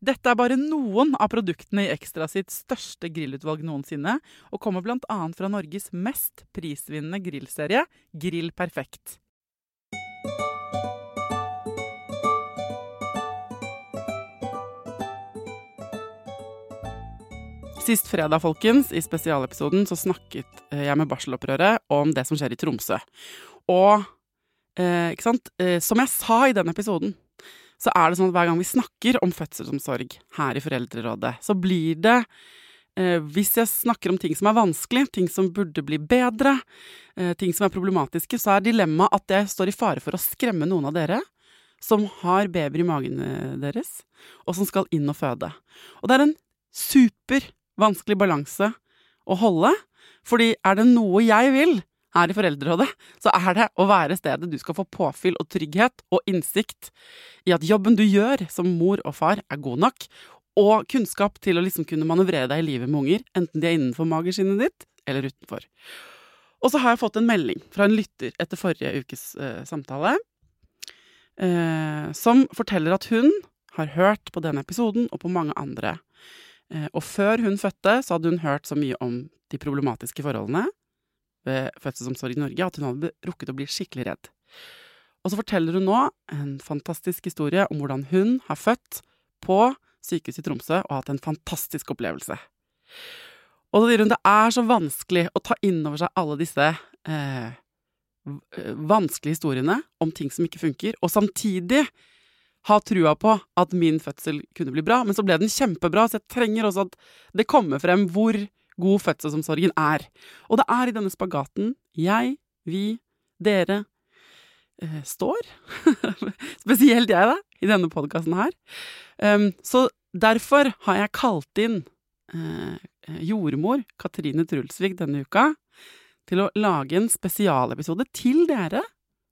Dette er bare noen av produktene i Ekstra sitt største grillutvalg noensinne, og kommer bl.a. fra Norges mest prisvinnende grillserie, Grill Perfekt. Sist fredag, folkens, i spesialepisoden så snakket eh, jeg med barselopprøret om det som skjer i Tromsø. Og eh, ikke sant, eh, som jeg sa i den episoden, så er det sånn at hver gang vi snakker om fødselsomsorg her i Foreldrerådet, så blir det eh, Hvis jeg snakker om ting som er vanskelig, ting som burde bli bedre, eh, ting som er problematiske, så er dilemmaet at jeg står i fare for å skremme noen av dere som har babyer i magen eh, deres, og som skal inn og føde. Og det er en super vanskelig balanse å holde, fordi er det noe jeg vil, her i Foreldrerådet, så er det å være stedet du skal få påfyll og trygghet og innsikt i at jobben du gjør som mor og far, er god nok, og kunnskap til å liksom kunne manøvrere deg i livet med unger, enten de er innenfor mageskinnet ditt eller utenfor. Og så har jeg fått en melding fra en lytter etter forrige ukes eh, samtale, eh, som forteller at hun har hørt på denne episoden og på mange andre. Eh, og før hun fødte, så hadde hun hørt så mye om de problematiske forholdene ved fødselsomsorg i Norge at hun hadde rukket å bli skikkelig redd. Og så forteller hun nå en fantastisk historie om hvordan hun har født på sykehuset i Tromsø og hatt en fantastisk opplevelse. Og så sier hun det er så vanskelig å ta inn over seg alle disse eh, vanskelige historiene om ting som ikke funker, og samtidig ha trua på at min fødsel kunne bli bra. Men så ble den kjempebra, så jeg trenger også at det kommer frem hvor god fødselsomsorgen er. Og det er i denne spagaten jeg, vi, dere eh, står. Spesielt jeg, da, i denne podkasten her. Um, så derfor har jeg kalt inn eh, jordmor Katrine Trulsvik denne uka til å lage en spesialepisode til dere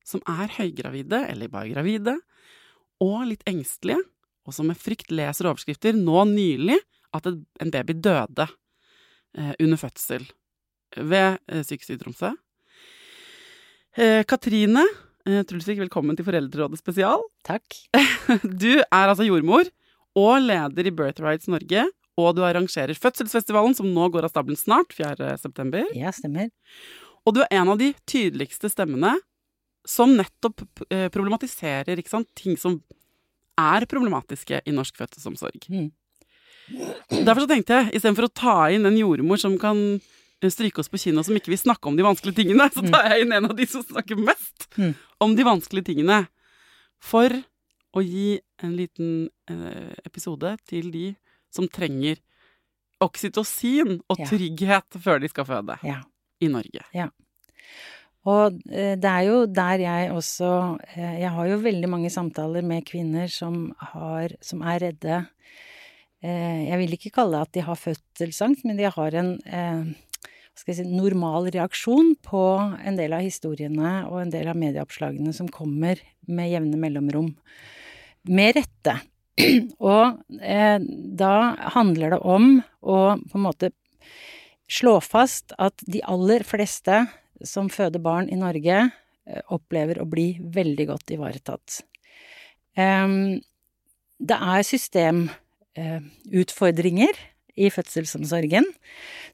som er høygravide, eller bare gravide, og litt engstelige, og som med frykt leser overskrifter nå nylig at en baby døde under fødsel ved eh, sykehuset i Tromsø. Eh, Katrine Trulsvik, velkommen til Foreldrerådet spesial. Takk. Du er altså jordmor og leder i Birth Rights Norge, og du arrangerer Fødselsfestivalen, som nå går av stabelen snart, 4. september. Ja, stemmer. Og du er en av de tydeligste stemmene som nettopp problematiserer ikke sant, ting som er problematiske i norsk fødselsomsorg. Mm. Derfor så tenkte jeg, istedenfor å ta inn en jordmor som kan stryke oss på kinnet, som ikke vil snakke om de vanskelige tingene, så tar jeg inn en av de som snakker mest mm. om de vanskelige tingene. For å gi en liten eh, episode til de som trenger oksytocin og trygghet før de skal føde ja. i Norge. Ja. Og eh, det er jo der jeg også eh, Jeg har jo veldig mange samtaler med kvinner som, har, som er redde Eh, jeg vil ikke kalle det at de har fødselsangst, men de har en eh, skal jeg si, normal reaksjon på en del av historiene og en del av medieoppslagene som kommer med jevne mellomrom. Med rette. Og eh, da handler det om å på en måte slå fast at de aller fleste som føder barn i Norge, eh, opplever å bli veldig godt ivaretatt. Um, det er systemutfordringer eh, i fødselsomsorgen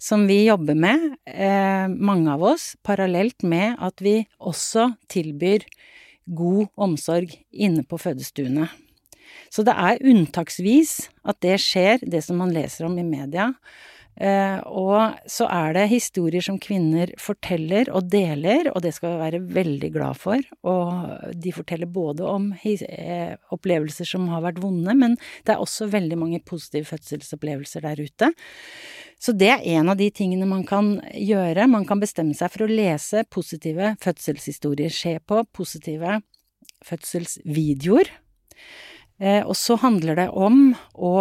som vi jobber med, eh, mange av oss, parallelt med at vi også tilbyr god omsorg inne på fødestuene. Så det er unntaksvis at det skjer, det som man leser om i media. Eh, og så er det historier som kvinner forteller og deler, og det skal vi være veldig glad for. Og de forteller både om eh, opplevelser som har vært vonde, men det er også veldig mange positive fødselsopplevelser der ute. Så det er en av de tingene man kan gjøre. Man kan bestemme seg for å lese positive fødselshistorier, se på positive fødselsvideoer. Eh, og så handler det om å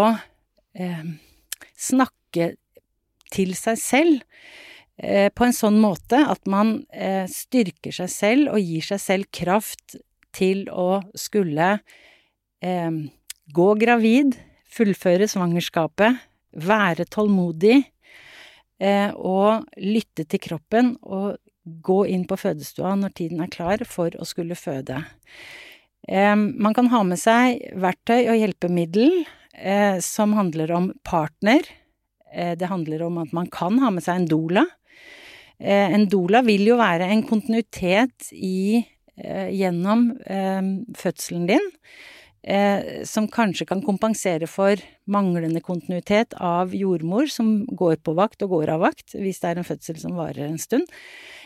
snakke til seg selv eh, på en sånn måte at man eh, styrker seg selv og gir seg selv kraft til å skulle eh, gå gravid, fullføre svangerskapet, være tålmodig og lytte til kroppen og gå inn på fødestua når tiden er klar for å skulle føde. Man kan ha med seg verktøy og hjelpemiddel som handler om partner, det handler om at man kan ha med seg en doula. Eh, en doula vil jo være en kontinuitet i, eh, gjennom fødselen din. som kanskje kan kompensere for manglende kontinuitet av jordmor som går på vakt og går av vakt, hvis det er en fødsel som varer en stund.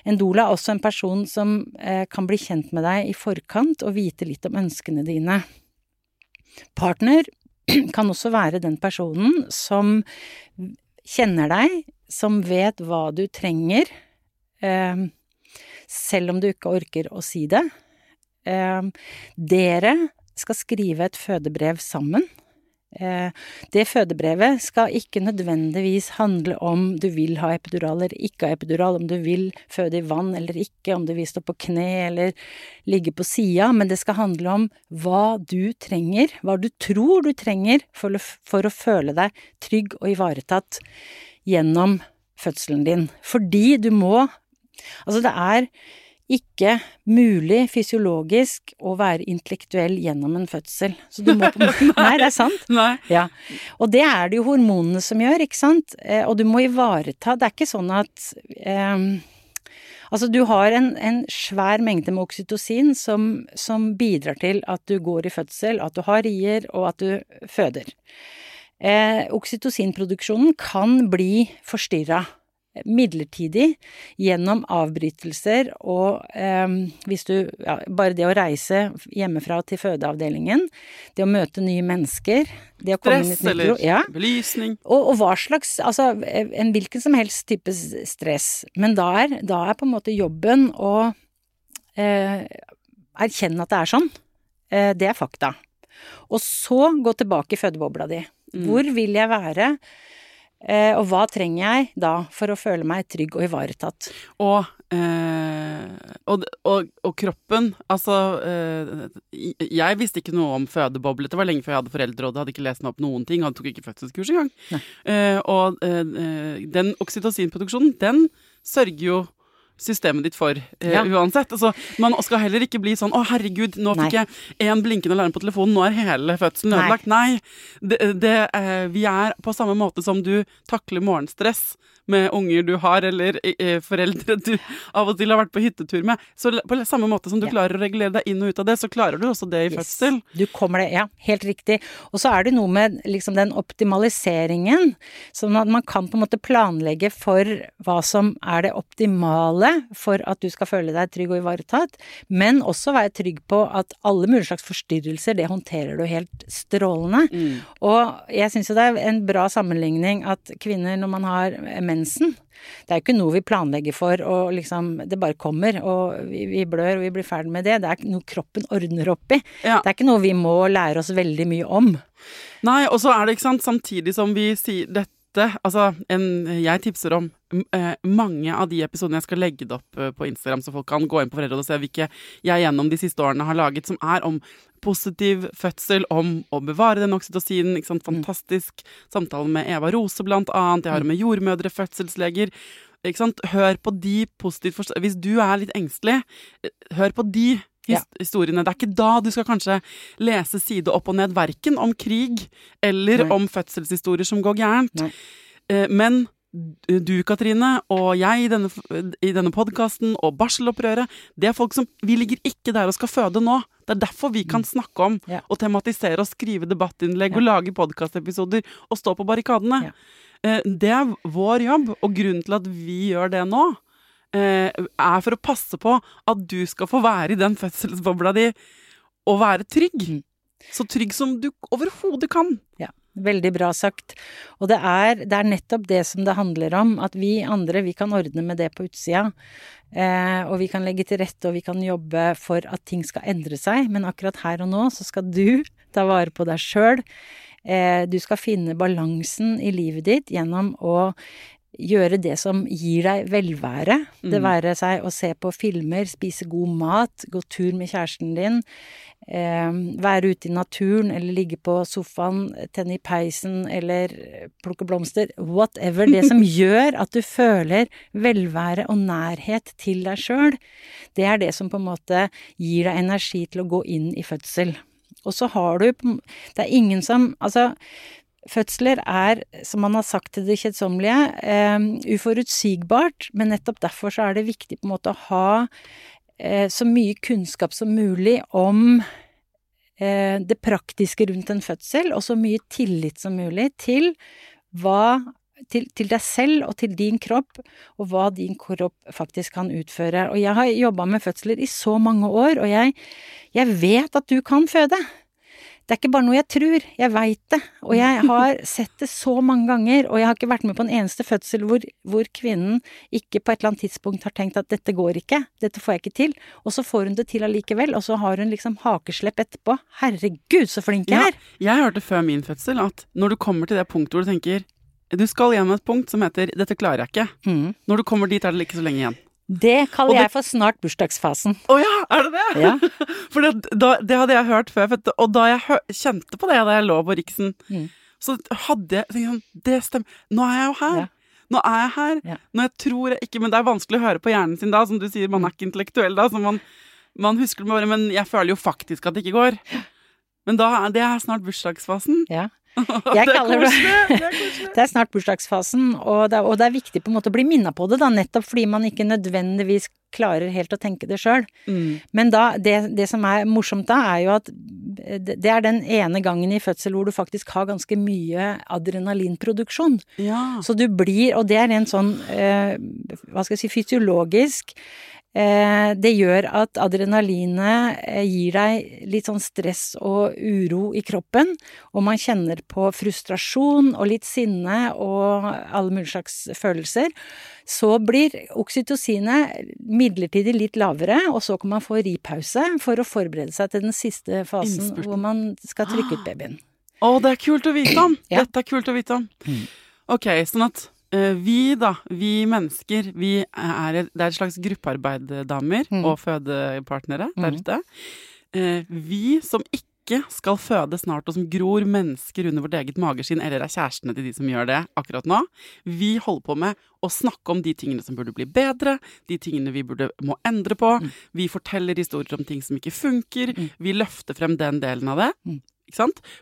En doula er også en person som kan bli kjent med deg i forkant og vite litt om ønskene dine. Partner kan også være den personen som kjenner deg, som vet hva du trenger, eh, selv om du ikke orker å si det. Eh, dere skal skrive et fødebrev sammen. Eh, det fødebrevet skal ikke nødvendigvis handle om du vil ha epidural eller ikke ha epidural, om du vil føde i vann eller ikke, om du vil stå på kne eller ligge på sida, men det skal handle om hva du trenger, hva du tror du trenger for for å føle deg trygg og ivaretatt gjennom fødselen din. Fordi du må Altså, det er ikke mulig fysiologisk å være intellektuell gjennom en fødsel. Så du må på Nei, det er sant. Ja. Og det er det jo hormonene som gjør, ikke sant. Eh, og du må ivareta Det er ikke sånn at um, Altså, du har en, en, svær mengde med oksytocin som, som, bidrar til at du går i fødsel, at du har rier, og at du føder. Eh, oksytocinproduksjonen kan bli forstyrra midlertidig gjennom avbrytelser og eh, hvis du ja, Bare det å reise hjemmefra til fødeavdelingen, det å møte nye mennesker det å Stress eller ja. belysning. Og, og, hva slags Altså en hvilken som helst type stress. Men da er, da er på en måte jobben å eh, erkjenne at det er sånn. Eh, det er fakta. Og så gå tilbake i fødebobla di. Mm. Hvor vil jeg være? Eh, og hva trenger jeg da for å føle meg trygg og ivaretatt? Og, eh, og, og, og, kroppen Altså, eh, jeg visste ikke noe om fødeboble. Det var lenge før jeg hadde foreldreråd, hadde ikke lest meg opp noen ting. Han tok ikke fødselskurs engang. Eh, og eh, eh, den oksytocinproduksjonen, den sørger jo systemet ditt for eh, ja. uansett. Altså, man skal heller ikke bli sånn 'Å, herregud, nå fikk jeg én blinkende alarm på telefonen, nå er hele fødselen ødelagt'. Nei. Det, det, eh, vi er på samme måte som du takler morgenstress med unger du har, eller eh, foreldre du av og til har vært på hyttetur med. Så på samme måte som du ja. klarer å regulere deg inn og ut av det, så klarer du også det i yes. fødsel. Du kommer det, ja. Helt riktig. Og så er det noe med liksom den optimaliseringen, sånn at man kan på en måte planlegge for hva som er det optimale for at du skal føle deg trygg og ivaretatt, men også være trygg på at alle mulige slags forstyrrelser, det håndterer du helt strålende. Mm. Og jeg syns jo det er en bra sammenligning at kvinner, når man har menn mensen. Det er jo ikke noe vi planlegger for og liksom Det bare kommer, og vi, vi blør og vi blir ferdig med det. Det er ikke noe kroppen ordner opp i. Ja. Det er ikke noe vi må lære oss veldig mye om. Nei, og så er det, ikke sant, samtidig som vi sier dette beste Altså, en, jeg tipser om eh, mange av de episodene jeg skal legge det opp eh, på Instagram, så folk kan gå inn på Foreldrerådet og se hvilke jeg gjennom de siste årene har laget, som er om positiv fødsel, om å bevare den oksytocinen. Ikke sant? Fantastisk samtale med Eva Rose, blant annet. Jeg har med jordmødre, fødselsleger. Ikke sant? Hør på de positivt forstå... Hvis du er litt engstelig, eh, hør på de. Historiene. Det er ikke da du skal kanskje lese side opp og ned, verken om krig eller Nei. om fødselshistorier som går gærent. Nei. Eh, Men du, Katrine, og jeg i denne, i denne podkasten, og barselopprøret, det er folk som Vi ligger ikke der og skal føde nå. Det er derfor vi kan snakke om Ja. og tematisere og skrive debattinnlegg Ja. og lage podkastepisoder og stå på barrikadene. Ja. Eh, Det er vår jobb, og grunnen til at vi gjør det nå, er for å passe på at du skal få være i den fødselsbobla di og være trygg. Mm. Så trygg som du overhodet kan. Ja, veldig bra sagt. Og det er, det er nettopp det som det handler om, at vi andre, vi kan ordne med det på utsida. Eh, og vi kan legge til rette, og vi kan jobbe for at ting skal endre seg. Men akkurat her og nå så skal du ta vare på deg sjøl. Eh, du skal finne balansen i livet ditt gjennom å gjøre det som gir deg velvære. Det Mm. være seg å se på filmer, spise god mat, gå tur med kjæresten din, eh, være ute i naturen eller ligge på sofaen, tenne i peisen eller plukke blomster. Whatever. Det som gjør at du føler velvære og nærhet til deg sjøl, det er det som på en måte gir deg energi til å gå inn i fødsel. Og så har du Det er ingen som Altså, fødsler er, som man har sagt til det kjedsommelige, eh, uforutsigbart, men nettopp derfor så er det viktig på en måte å ha eh, så mye kunnskap som mulig om eh, det praktiske rundt en fødsel, og så mye tillit som mulig til hva til, til deg selv og til din kropp, og hva din kropp faktisk kan utføre. Og jeg har jobba med fødsler i så mange år, og jeg, jeg vet at du kan føde. Det er ikke bare noe jeg tror, jeg veit det. Og jeg har sett det så mange ganger, og jeg har ikke vært med på en eneste fødsel hvor, hvor kvinnen ikke på et eller annet tidspunkt har tenkt at dette går ikke, dette får jeg ikke til, og så får hun det til allikevel, og så har hun liksom hakeslepp etterpå. Herregud, så flink jeg Ja, er! jeg hørte før min fødsel at når du kommer til det punktet hvor du tenker du skal gjennom et punkt som heter 'dette klarer jeg ikke'. Mm. Når du kommer dit, er det ikke så lenge igjen. Det kaller det- jeg for snart bursdagsfasen. Å ja, er det det? Ja. For det, da, det hadde jeg hørt før og da jeg hør, kjente på det da jeg lå på Riksen, Mm. så hadde jeg tenkt sånn Det stemmer. Nå er jeg jo her. Ja. Nå er jeg her. Ja. Når jeg tror jeg ikke Men det er vanskelig å høre på hjernen sin da, som du sier, man er ikke intellektuell da, så man, man husker det bare, men jeg føler jo faktisk at det ikke går. Men da det er snart bursdagsfasen. Ja. Jeg er kaller det- Det er. Det er snart bursdagsfasen, og det, er, og det er viktig på en måte å bli minna på det, da, nettopp fordi man ikke nødvendigvis klarer helt å tenke det sjøl. Mm. Men da, det, det som er morsomt da, er jo at det er den ene gangen i fødsel hvor du faktisk har ganske mye adrenalinproduksjon. Ja. Så du blir, og det er en sånn, eh, hva skal jeg si, fysiologisk Det gjør at adrenalinet eh, gir deg litt sånn stress og uro i kroppen, og man kjenner på frustrasjon og litt sinne og alle mulige slags følelser. Så blir oksytocinet midlertidig litt lavere, og så kan man få ripause for å forberede seg til den siste fasen Innspurten. hvor man skal trykke ut babyen. Å, det er kult å vite om! Ja. Dette er kult å vite om. Mm. Ok, sånn at eh, vi da, vi mennesker, vi er et, det er et slags gruppearbeid, damer Mm. og fødepartnere der Mm. ute. Eh, vi som ikke skal føde snart, og som gror mennesker under vårt eget mageskinn, eller er kjærestene til de som gjør det akkurat nå, vi holder på med å snakke om de tingene som burde bli bedre, de tingene vi burde må endre på. Mm. Vi forteller historier om ting som ikke funker. Mm. Vi løfter frem den delen av det.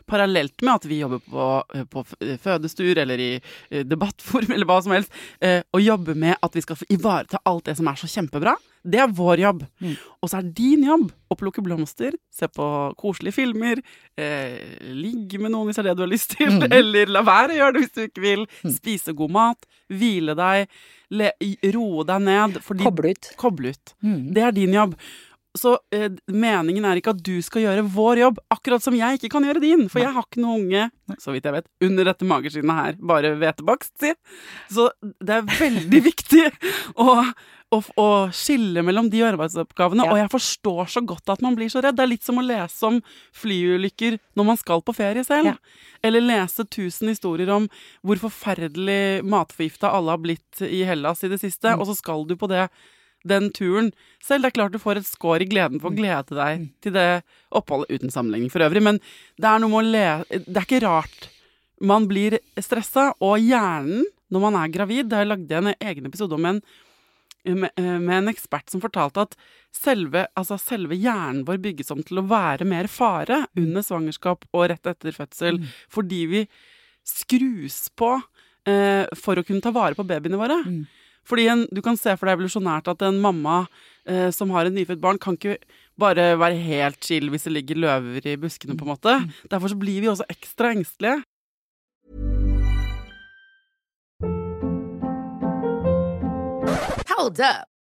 Parallelt med at vi jobber på, på fødestuer eller i debattform debattforum eller hva som helst, eh, og jobber med at vi skal få ivareta alt det som er så kjempebra. Det er vår jobb. Mm. Og så er din jobb å plukke blomster, se på koselige filmer, eh, ligge med noen hvis det er det du har lyst til, Mm. eller la være å gjøre det hvis du ikke vil, Mm. spise god mat, hvile deg, roe deg ned. fordi- Koble ut. Koble ut. Mm. Det er din jobb. Så eh, meningen er ikke at du skal gjøre vår jobb, akkurat som jeg ikke kan gjøre din. For jeg har ikke noen unge, så vidt jeg vet, under dette mageskinnet her, bare hvetebakst, si. Så det er veldig viktig å, å, å skille mellom de arbeidsoppgavene. Ja. Og jeg forstår så godt at man blir så redd. Det er litt som å lese om flyulykker når man skal på ferie selv. Ja. Eller lese tusen historier om hvor forferdelig matforgifta alle har blitt i Hellas i det siste, Mm. og så skal du på det den turen selv. Det er klart du får et skår i gleden for å glede deg Mm. til det oppholdet, uten sammenligning for øvrig, men det er noe med å le Det er ikke rart man blir stressa, og hjernen når man er gravid Det har jeg en egen episode om en med, med en ekspert som fortalte at selve, altså selve hjernen vår bygges om til å være mer fare under svangerskap og rett etter fødsel, fordi vi skrus på eh, for å kunne ta vare på babyene våre. Mm. Fordi en, du kan se for deg evolusjonært at en mamma eh, som har et nyfødt barn, kan ikke bare være helt chill hvis det ligger løver i buskene, på en måte. Derfor så blir vi også ekstra engstelige. Hold up.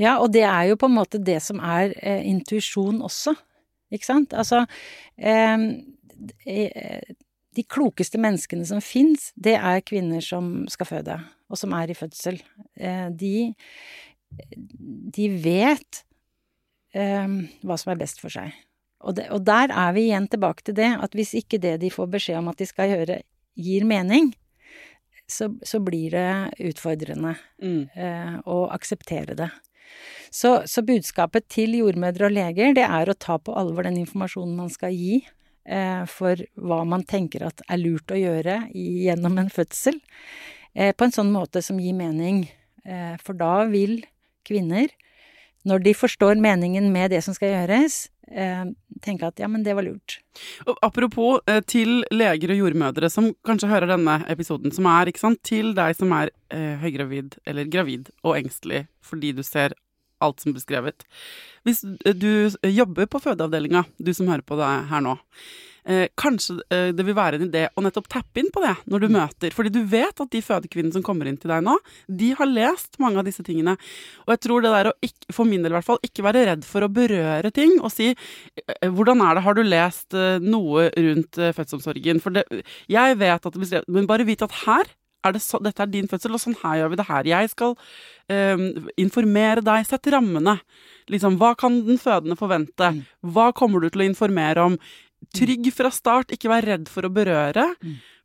Ja, og det er jo på en måte det som er eh, intuisjon også, ikke sant? Altså eh, eh, De klokeste menneskene som fins, det er kvinner som skal føde, og som er i fødsel. Eh, de, de vet eh, hva som er best for seg. Og, det, og der er vi igjen tilbake til det, at hvis ikke det de får beskjed om at de skal gjøre, gir mening, så, så blir det utfordrende Mm. eh, å akseptere det. Så, så budskapet til jordmødre og leger, det er å ta på alvor den informasjonen man skal gi eh, for hva man tenker at er lurt å gjøre i, gjennom en fødsel, eh, på en sånn måte som gir mening. Eh, for da vil kvinner, når de forstår meningen med det som skal gjøres, tenke at ja, men det var lurt. Og apropos eh, til leger og jordmødre som kanskje hører denne episoden, som er, ikke sant, til deg som er eh, høygravid eller gravid og engstelig fordi du ser alt som beskrevet. Hvis eh, du jobber på fødeavdelinga, du som hører på deg her nå, eh, kanskje eh, det vil være en idé å nettopp tappe inn på det når du møter. Fordi du vet at de fødekvinnene som kommer inn til deg nå, de har lest mange av disse tingene. Og jeg tror det der å ikke, for min del i hvert fall, ikke være redd for å berøre ting og si eh, hvordan er det, har du lest eh, noe rundt eh, fødselsomsorgen? For det, jeg vet at det blir men bare vit at her er det så, dette er din fødsel, og sånn her gjør vi det her. Jeg skal eh, informere deg, sette rammene. Liksom, hva kan den fødende forvente? Hva kommer du til å informere om? Trygg fra start, ikke vær redd for å berøre.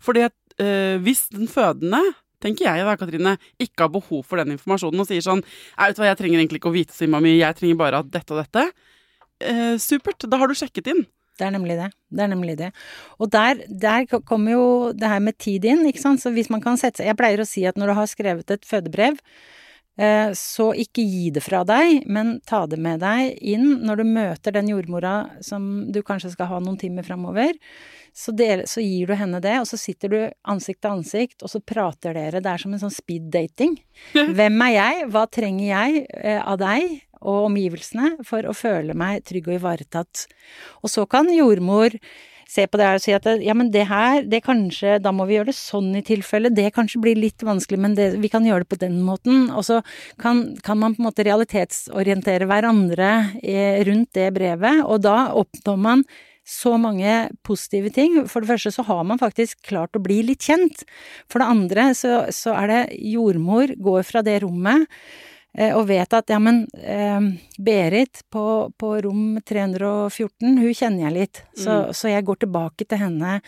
Fordi at øh, hvis den fødende tenker jeg da, Katrine, ikke har behov for den informasjonen og sier sånn Jeg vet hva, jeg trenger egentlig ikke å vite så mye, jeg trenger bare at dette og dette. Eh, supert, da har du sjekket inn. Det er nemlig det. Det er nemlig det. Og der, der kommer jo det her med tid inn, ikke sant. Så hvis man kan sette seg Jeg pleier å si at når du har skrevet et fødebrev, så ikke gi det fra deg, men ta det med deg inn når du møter den jordmora som du kanskje skal ha noen timer framover. Så, så gir du henne det, og så sitter du ansikt til ansikt, og så prater dere. Det er som en sånn speed dating. Hvem er jeg? Hva trenger jeg eh, av deg? og omgivelsene for å føle meg trygg og ivaretatt. Og så kan jordmor se på det her og si at ja, men det her, det kanskje, da må vi gjøre det sånn i tilfelle, det kanskje blir litt vanskelig, men det, vi kan gjøre det på den måten. Og så kan, kan man på en måte realitetsorientere hverandre eh, rundt det brevet, og da oppnår man så mange positive ting. For det første så har man faktisk klart å bli litt kjent. For det andre så, så er det jordmor går fra det rommet og vet at ja, men eh, Berit på, på, rom 314, hun kjenner jeg litt, så, mm. så jeg går tilbake til henne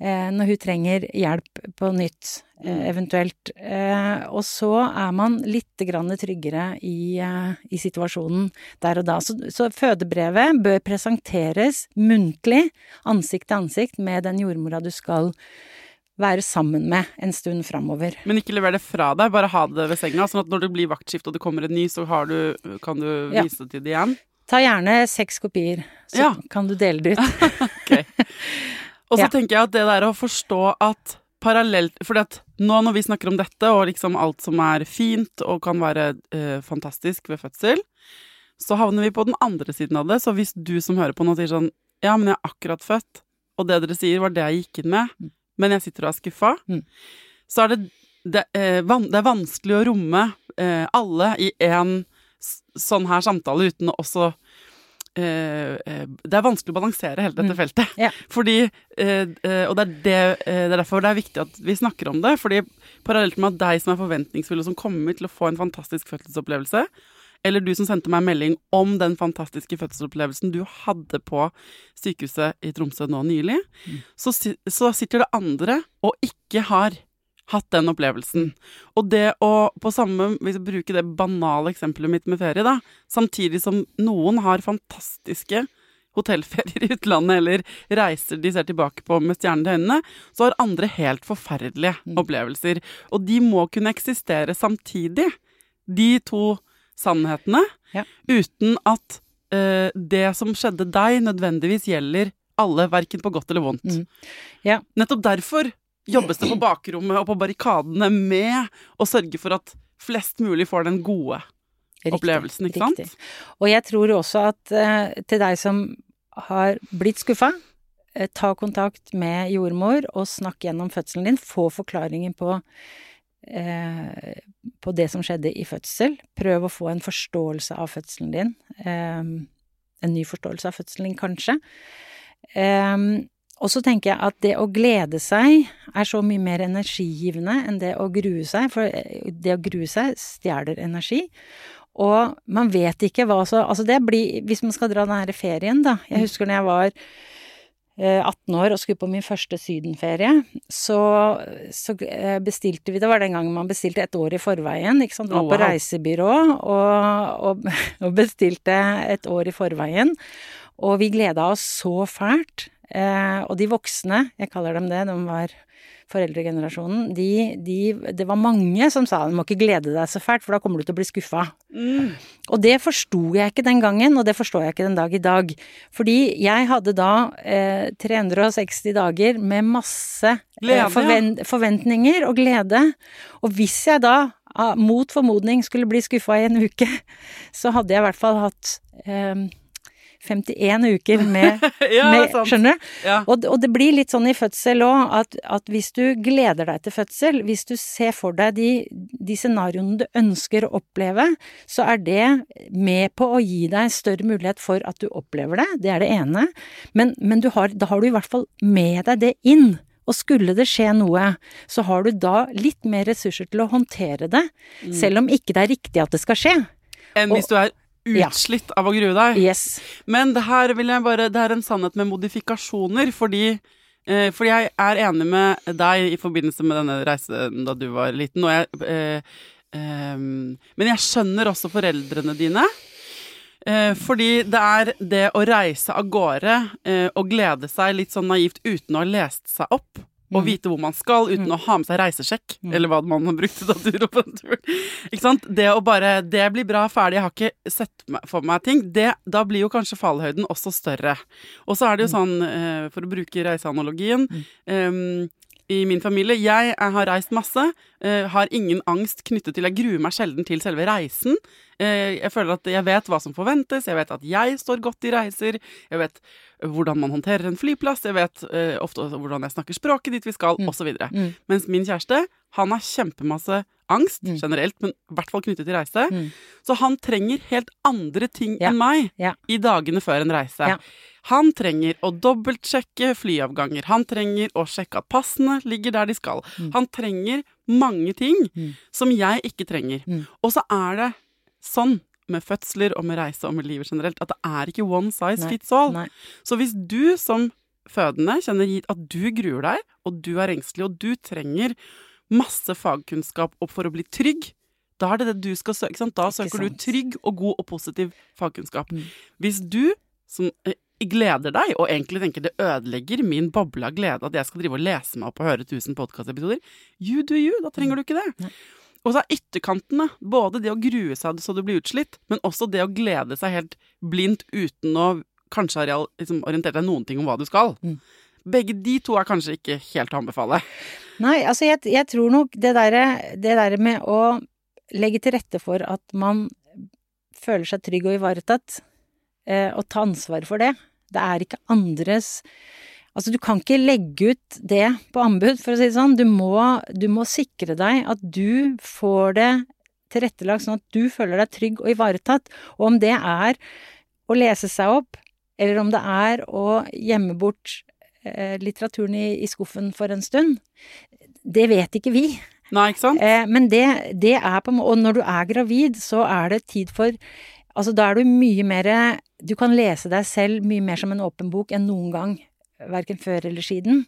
eh, når hun trenger hjelp på nytt, eh, mm. eventuelt. Eh, og så er man litt grann tryggere i, eh, i, situasjonen der og da. Så, så fødebrevet bør presenteres muntlig, ansikt til ansikt, med den jordmora du skal være sammen med en stund framover. Men ikke lever det fra deg, bare ha det ved senga, sånn at når det blir vaktskift og det kommer en ny, så du, kan du vise ja. det til det igjen? Ta gjerne seks kopier, så ja. kan du dele det ut. okay. Og så ja. tenker jeg at det der å forstå at parallelt For nå når vi snakker om dette, og liksom alt som er fint og kan være eh, fantastisk ved fødsel, så havner vi på den andre siden av det. Så hvis du som hører på nå sier sånn Ja, men jeg er akkurat født, og det dere sier, var det jeg gikk inn med. Mm men jeg sitter og er skuffa, mm. så er det, det, eh, van, det, er vanskelig å romme eh, alle i en sånn her samtale uten å også eh, eh, det er vanskelig å balansere hele dette mm. feltet. Fordi eh, eh, Og det er, det, det er, derfor det er viktig at vi snakker om det. Fordi parallelt med at deg som er forventningsfull og som kommer til å få en fantastisk fødselsopplevelse, eller du som sendte meg en melding om den fantastiske fødselsopplevelsen du hadde på sykehuset i Tromsø nå nylig, mm. så, så, sitter det andre og ikke har hatt den opplevelsen. Og det å på samme Hvis jeg bruker det banale eksempelet mitt med ferie, da, samtidig som noen har fantastiske hotellferier i utlandet eller reiser de ser tilbake på med stjernene i øynene, så har andre helt forferdelige mm. opplevelser. Og de må kunne eksistere samtidig, de to sannhetene, ja. uten at uh, det som skjedde deg, nødvendigvis gjelder alle, verken på godt eller vondt. Mm. Ja. Nettopp derfor jobbes det på bakrommet og på barrikadene med å sørge for at flest mulig får den gode riktig, opplevelsen, ikke riktig. sant? Og jeg tror også at uh, til deg som har blitt skuffa, uh, ta kontakt med jordmor og snakk gjennom fødselen din. Få forklaringen på eh, på det som skjedde i fødsel. Prøv å få en forståelse av fødselen din. Eh, en ny forståelse av fødselen din, kanskje. Eh, og så tenker jeg at det å glede seg er så mye mer energigivende enn det å grue seg, for eh, det å grue seg stjeler energi. Og man vet ikke hva så Altså det blir Hvis man skal dra den her ferien, da. Jeg husker når jeg var 18 eh, år og skulle på min første sydenferie, så, så, eh, bestilte vi Det var den gangen man bestilte et år i forveien, ikke sant. Var oh, wow. på reisebyrå og, og, og, bestilte et år i forveien. Og vi gleda oss så fælt. Eh, og de voksne, jeg kaller dem det, de var foreldregenerasjonen, de, de, Det var mange som sa du må ikke glede deg så fælt, for da kommer du til å bli skuffa. Mm. Og det forsto jeg ikke den gangen, og det forstår jeg ikke den dag i dag. Fordi jeg hadde da eh, 360 dager med masse eh, forvent forventninger og glede. Og hvis jeg da ah, mot formodning skulle bli skuffa i en uke, så hadde jeg i hvert fall hatt eh, 51 uker med, Ja, med. Skjønner du? Ja. Og, og det blir litt sånn i fødsel òg, at, at hvis du gleder deg til fødsel, hvis du ser for deg de, de scenarioene du ønsker å oppleve, så er det med på å gi deg større mulighet for at du opplever det, det er det ene. Men, men du har, da har du i hvert fall med deg det inn. Og skulle det skje noe, så har du da litt mer ressurser til å håndtere det, Mm. selv om ikke det er riktig at det skal skje. Enn hvis du er Ja. utslitt av å grue deg. Yes. Men det her vil jeg bare Det er en sannhet med modifikasjoner, fordi eh, fordi jeg er enig med deg i forbindelse med denne reisen da du var liten, jeg eh, eh, Men jeg skjønner også foreldrene dine. Eh, fordi det er det å reise av gårde eh, og glede seg litt sånn naivt uten å ha lest seg opp. Mm. vite hvor man skal uten å ha med seg reisesjekk, eller hva man brukte da du tur på en tur. Ikke sant? Det å bare Det blir bra, ferdig, jeg har ikke sett for meg ting. Det, da blir jo kanskje fallhøyden også større. Og så er det jo sånn, eh, for å bruke reiseanalogien um, i min familie Jeg, jeg har reist masse, uh, har ingen angst knyttet til Jeg gruer meg sjelden til selve reisen. Uh, jeg føler at jeg vet hva som forventes, jeg vet at jeg står godt i reiser, jeg vet hvordan man håndterer en flyplass, jeg vet uh, ofte hvordan jeg snakker språket dit vi skal, Mm. osv. Mm. Mens min kjæreste, han har kjempemasse angst Mm. generelt, men i hvert fall knyttet til reise. Mm. Så han trenger helt andre ting Ja. enn meg Ja. i dagene før en reise. Ja. Han trenger å dobbeltsjekke flyavganger. Han trenger å sjekke at passene ligger der de skal. Mm. Han trenger mange ting Mm. som jeg ikke trenger. Mm. Og så er det sånn med fødsler og med reise og med livet generelt at det er ikke one size fits all. Nei. Så hvis du som fødende kjenner at du gruer deg, og du er engstelig, og du trenger masse fagkunnskap opp for å bli trygg, da er det det du skal søke. Sant? Da søker du trygg og god og positiv fagkunnskap. Mm. Hvis du som eh, gleder deg, og egentlig tenker det ødelegger min boble av glede at jeg skal drive og lese meg opp og høre 1000 podkastepisoder, you do you, da trenger du ikke det. Nei. Og så er ytterkantene både det å grue seg så du blir utslitt, men også det å glede seg helt blindt uten å kanskje ha liksom, orientert deg noen ting om hva du skal. Mm. Begge de to er kanskje ikke helt å anbefale. Nei, altså jeg, jeg tror nok det derre der med å legge til rette for at man føler seg trygg og ivaretatt, eh, og ta ansvar for det. Det er ikke andres Altså, du kan ikke legge ut det på anbud, for å si det sånn. Du må, du må sikre deg at du får det tilrettelagt sånn at du føler deg trygg og ivaretatt. Og om det er å lese seg opp, eller om det er å gjemme bort eh, litteraturen i, i skuffen for en stund, det vet ikke vi. Nei, ikke sant? Eh, men det, det er på en måte Og når du er gravid, så er det tid for Altså, da er du mye mer Du kan lese deg selv mye mer som en åpen bok enn noen gang. Verken før eller siden.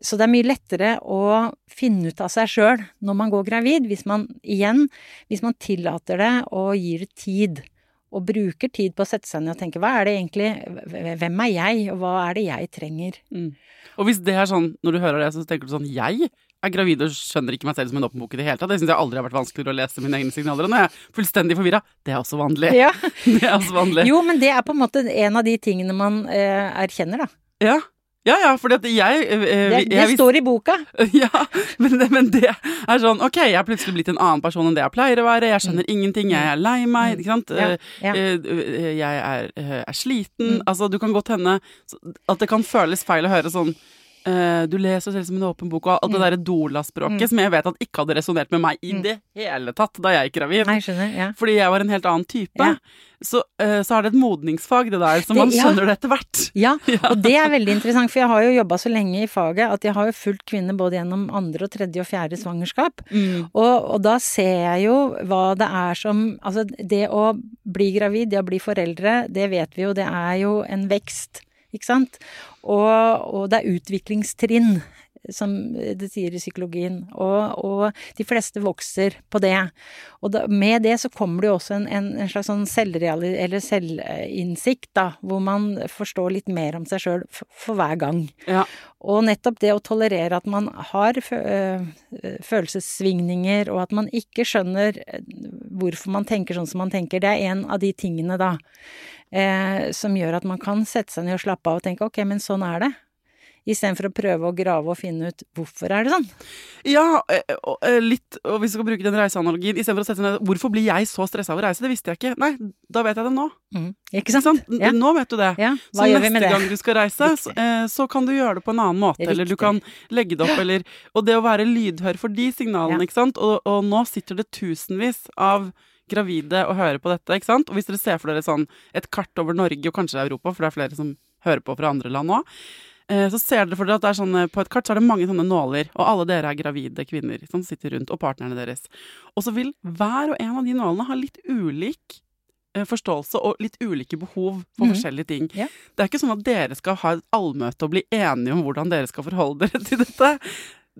Så det er mye lettere å finne ut av seg sjøl når man går gravid, hvis man igjen Hvis man tillater det og gir det tid. Og bruker tid på å sette seg ned og tenke hva er det egentlig Hvem er jeg, og hva er det jeg trenger? Mm. Og hvis det er sånn, når du hører det, så tenker du sånn Jeg er gravid og skjønner ikke meg selv som en åpen bok i det hele tatt. Det syns jeg aldri har vært vanskeligere å lese mine egne signaler. Og nå er jeg fullstendig forvirra. Det er også vanlig. Ja. Det er også vanlig. Jo, men det er på en måte en av de tingene man eh, erkjenner, da. Ja. Ja, ja, fordi at jeg, eh, eh, Det, jeg det står i boka. Ja, men det, men det er sånn Ok, jeg er plutselig blitt en annen person enn det jeg pleier å være. Jeg skjønner ingenting. Jeg er lei meg. Ikke sant? Mm. Ja, ja. eh, Jeg er, er sliten. Mm. Altså, du kan godt hende at det kan føles feil å høre sånn eh, du leser selv som en åpen bok, og alt det Mm. derre Dola-språket som jeg vet at ikke hadde resonnert med meg i Mm. det hele tatt da jeg gikk gravid. Nei, skjønner. Ja. Fordi jeg var en helt annen type. Ja. Så, uh, så er det et modningsfag, det der, så Det- man ja. skjønner det etter hvert. ja, og det er veldig interessant, for jeg har jo jobba så lenge i faget at jeg har jo fulgt kvinner både gjennom andre og tredje og fjerde svangerskap. Mm. Og, og da ser jeg jo hva det er som Altså, det å bli gravid, det å bli foreldre, det vet vi jo, det er jo en vekst, ikke sant? Og, og det er utviklingstrinn, som det sier i psykologien. Og, og de fleste vokser på det. Og da, med det så kommer det jo også en, en, en slags sånn selvreali... Eller selvinnsikt, da, hvor man forstår litt mer om seg sjøl for, for hver gang. Ja. Og nettopp det å tolerere at man har fø øh, følelsessvingninger, og at man ikke skjønner øh, hvorfor man tenker sånn som man tenker, det er en av de tingene, da, eh, som gjør at man kan sette seg ned og slappe av og tenke ok, men sånn er det. Istedenfor å prøve å grave og finne ut hvorfor er det sånn. Ja, eh, eh, litt, og hvis vi skal bruke den reiseanalogien Istedenfor å sette seg ned Hvorfor blir jeg så stressa av å reise? Det visste jeg ikke. Nei, da vet jeg det nå. Mm. Ikke sant? sant? Ja. Nå vet du det. Ja, Så neste det? gang du skal reise, så, eh, så kan du gjøre det på en annen måte. Eller du kan legge det opp, eller Og det å være lydhør for de signalene, Ja. ikke sant. Og, og nå sitter det tusenvis av gravide og hører på dette, ikke sant. Og hvis dere ser for dere sånn et kart over Norge, og kanskje Europa, for det er flere som hører på fra andre land òg, så ser dere for dere at det er sånn, eh, på et kart så er det mange sånne nåler, og alle dere er gravide kvinner som sitter rundt, og partnerne deres. Og så vil hver og en av de nålene ha litt ulik eh, forståelse og litt ulike behov for mm. forskjellige ting. Yeah. Det er ikke sånn at dere skal ha et allmøte og bli enige om hvordan dere skal forholde dere til dette.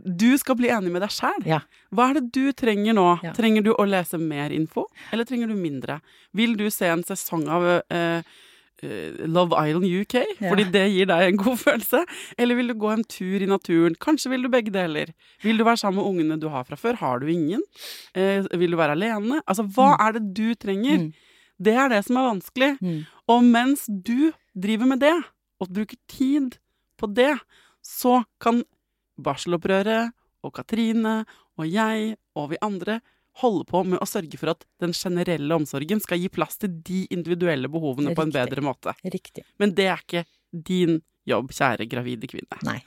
Du skal bli enig med deg sjæl. Ja. Hva er det du trenger nå? Ja. Trenger du å lese mer info, eller trenger du mindre? Vil du se en sesong av eh, eh, Love Island UK, Ja. fordi det gir deg en god følelse? Eller vil du gå en tur i naturen? Kanskje vil du begge deler. Vil du være sammen med ungene du har fra før? Har du ingen? Eh, vil du være alene? Altså, hva er det du trenger? Mm. Det er det som er vanskelig. Mm. Og mens du driver med det, og bruker tid på det, så kan barselopprøret og Katrine og jeg og vi andre holde på med å sørge for at den generelle omsorgen skal gi plass til de individuelle behovene på en bedre måte. Riktig. Men det er ikke din jobb, kjære gravide kvinne. Nei.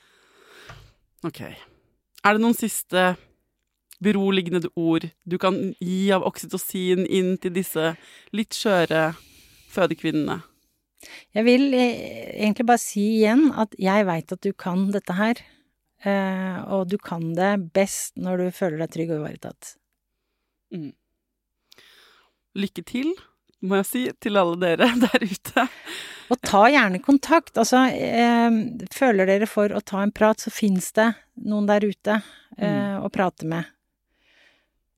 Ok. Er det noen siste beroligende ord du kan gi av oksytocin inn til disse litt skjøre fødekvinnene? Jeg vil eh, egentlig bare si igjen at jeg veit at du kan dette her. Eh, og du kan det best når du føler deg trygg og ivaretatt. Lykke til, må jeg si, til alle dere der ute. Og ta gjerne kontakt. Altså, eh, føler dere for å ta en prat, så fins det noen der ute eh, å prate med.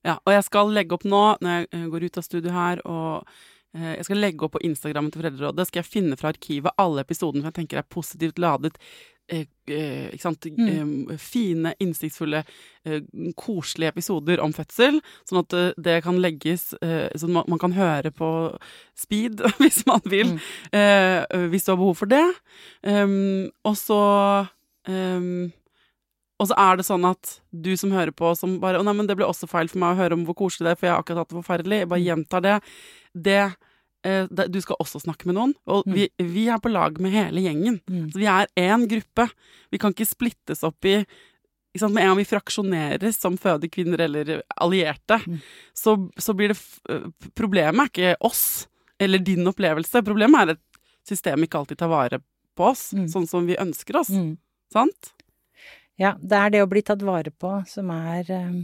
Ja, og jeg skal legge opp nå, når jeg eh, går ut av studio her, og jeg skal legge opp på Instagrammen til Foreldrerådet, skal jeg finne fra arkivet alle episodene som jeg tenker er positivt ladet. Eh, eh, sant? Eh, fine, innsiktsfulle, eh, koselige episoder om fødsel. Sånn at eh, det kan legges eh, Sånn man, man kan høre på speed hvis man vil. eh, hvis du har behov for det. Um, og så um, og så er det sånn at du som hører på, som bare 'Å, nei, men det ble også feil for meg å høre om hvor koselig det er, for jeg har akkurat hatt det forferdelig'. Jeg bare gjentar det. Eh, det- Du skal også snakke med noen. Og vi, vi er på lag med hele gjengen. Mm. Så vi er én gruppe. Vi kan ikke splittes opp i ikke? Med en gang vi fraksjoneres som fødekvinner eller allierte, så, så blir det eh, Problemet er ikke oss eller din opplevelse. Problemet er at systemet ikke alltid tar vare på oss Mm. sånn som vi ønsker oss. Mm. Sant? Ja, det er det å bli tatt vare på som er eh,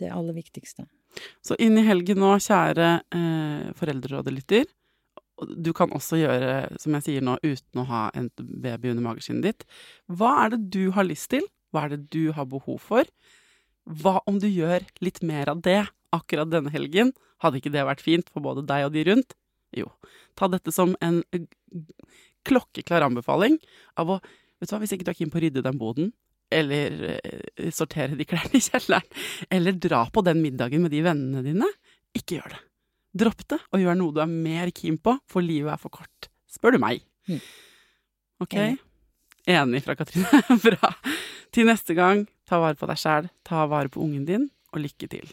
det aller viktigste. Så inn i helgen nå, kjære eh, foreldrerådelytter. Du kan også gjøre, som jeg sier nå, uten å ha en baby under mageskinnet ditt. Hva er det du har lyst til? Hva er det du har behov for? Hva om du gjør litt mer av det akkurat denne helgen? Hadde ikke det vært fint for både deg og de rundt? Jo. Ta dette som en klokkeklar anbefaling av å Vet du hva, hvis ikke du er keen på å rydde den boden, eller eh, sortere de klærne i kjelleren, eller dra på den middagen med de vennene dine, ikke gjør det. Dropp det, og gjør noe du er mer keen på, for livet er for kort. Spør du meg. Mm. Ok? Enig. Enig fra Katrine. Bra. Til neste gang, ta vare på deg sjæl, ta vare på ungen din, og lykke til.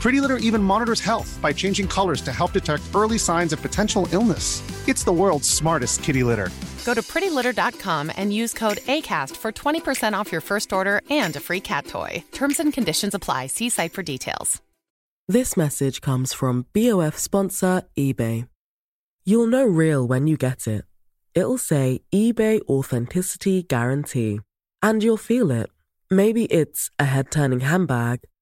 Pretty Litter even monitors health by changing colors to help detect early signs of potential illness. It's the world's smartest kitty litter. Go to prettylitter.com and use code ACAST for 20% off your first order and a free cat toy. Terms and conditions apply. See site for details. This message comes from BOF sponsor eBay. You'll know real when you get it. It'll say eBay Authenticity Guarantee. And you'll feel it. Maybe it's a head turning handbag,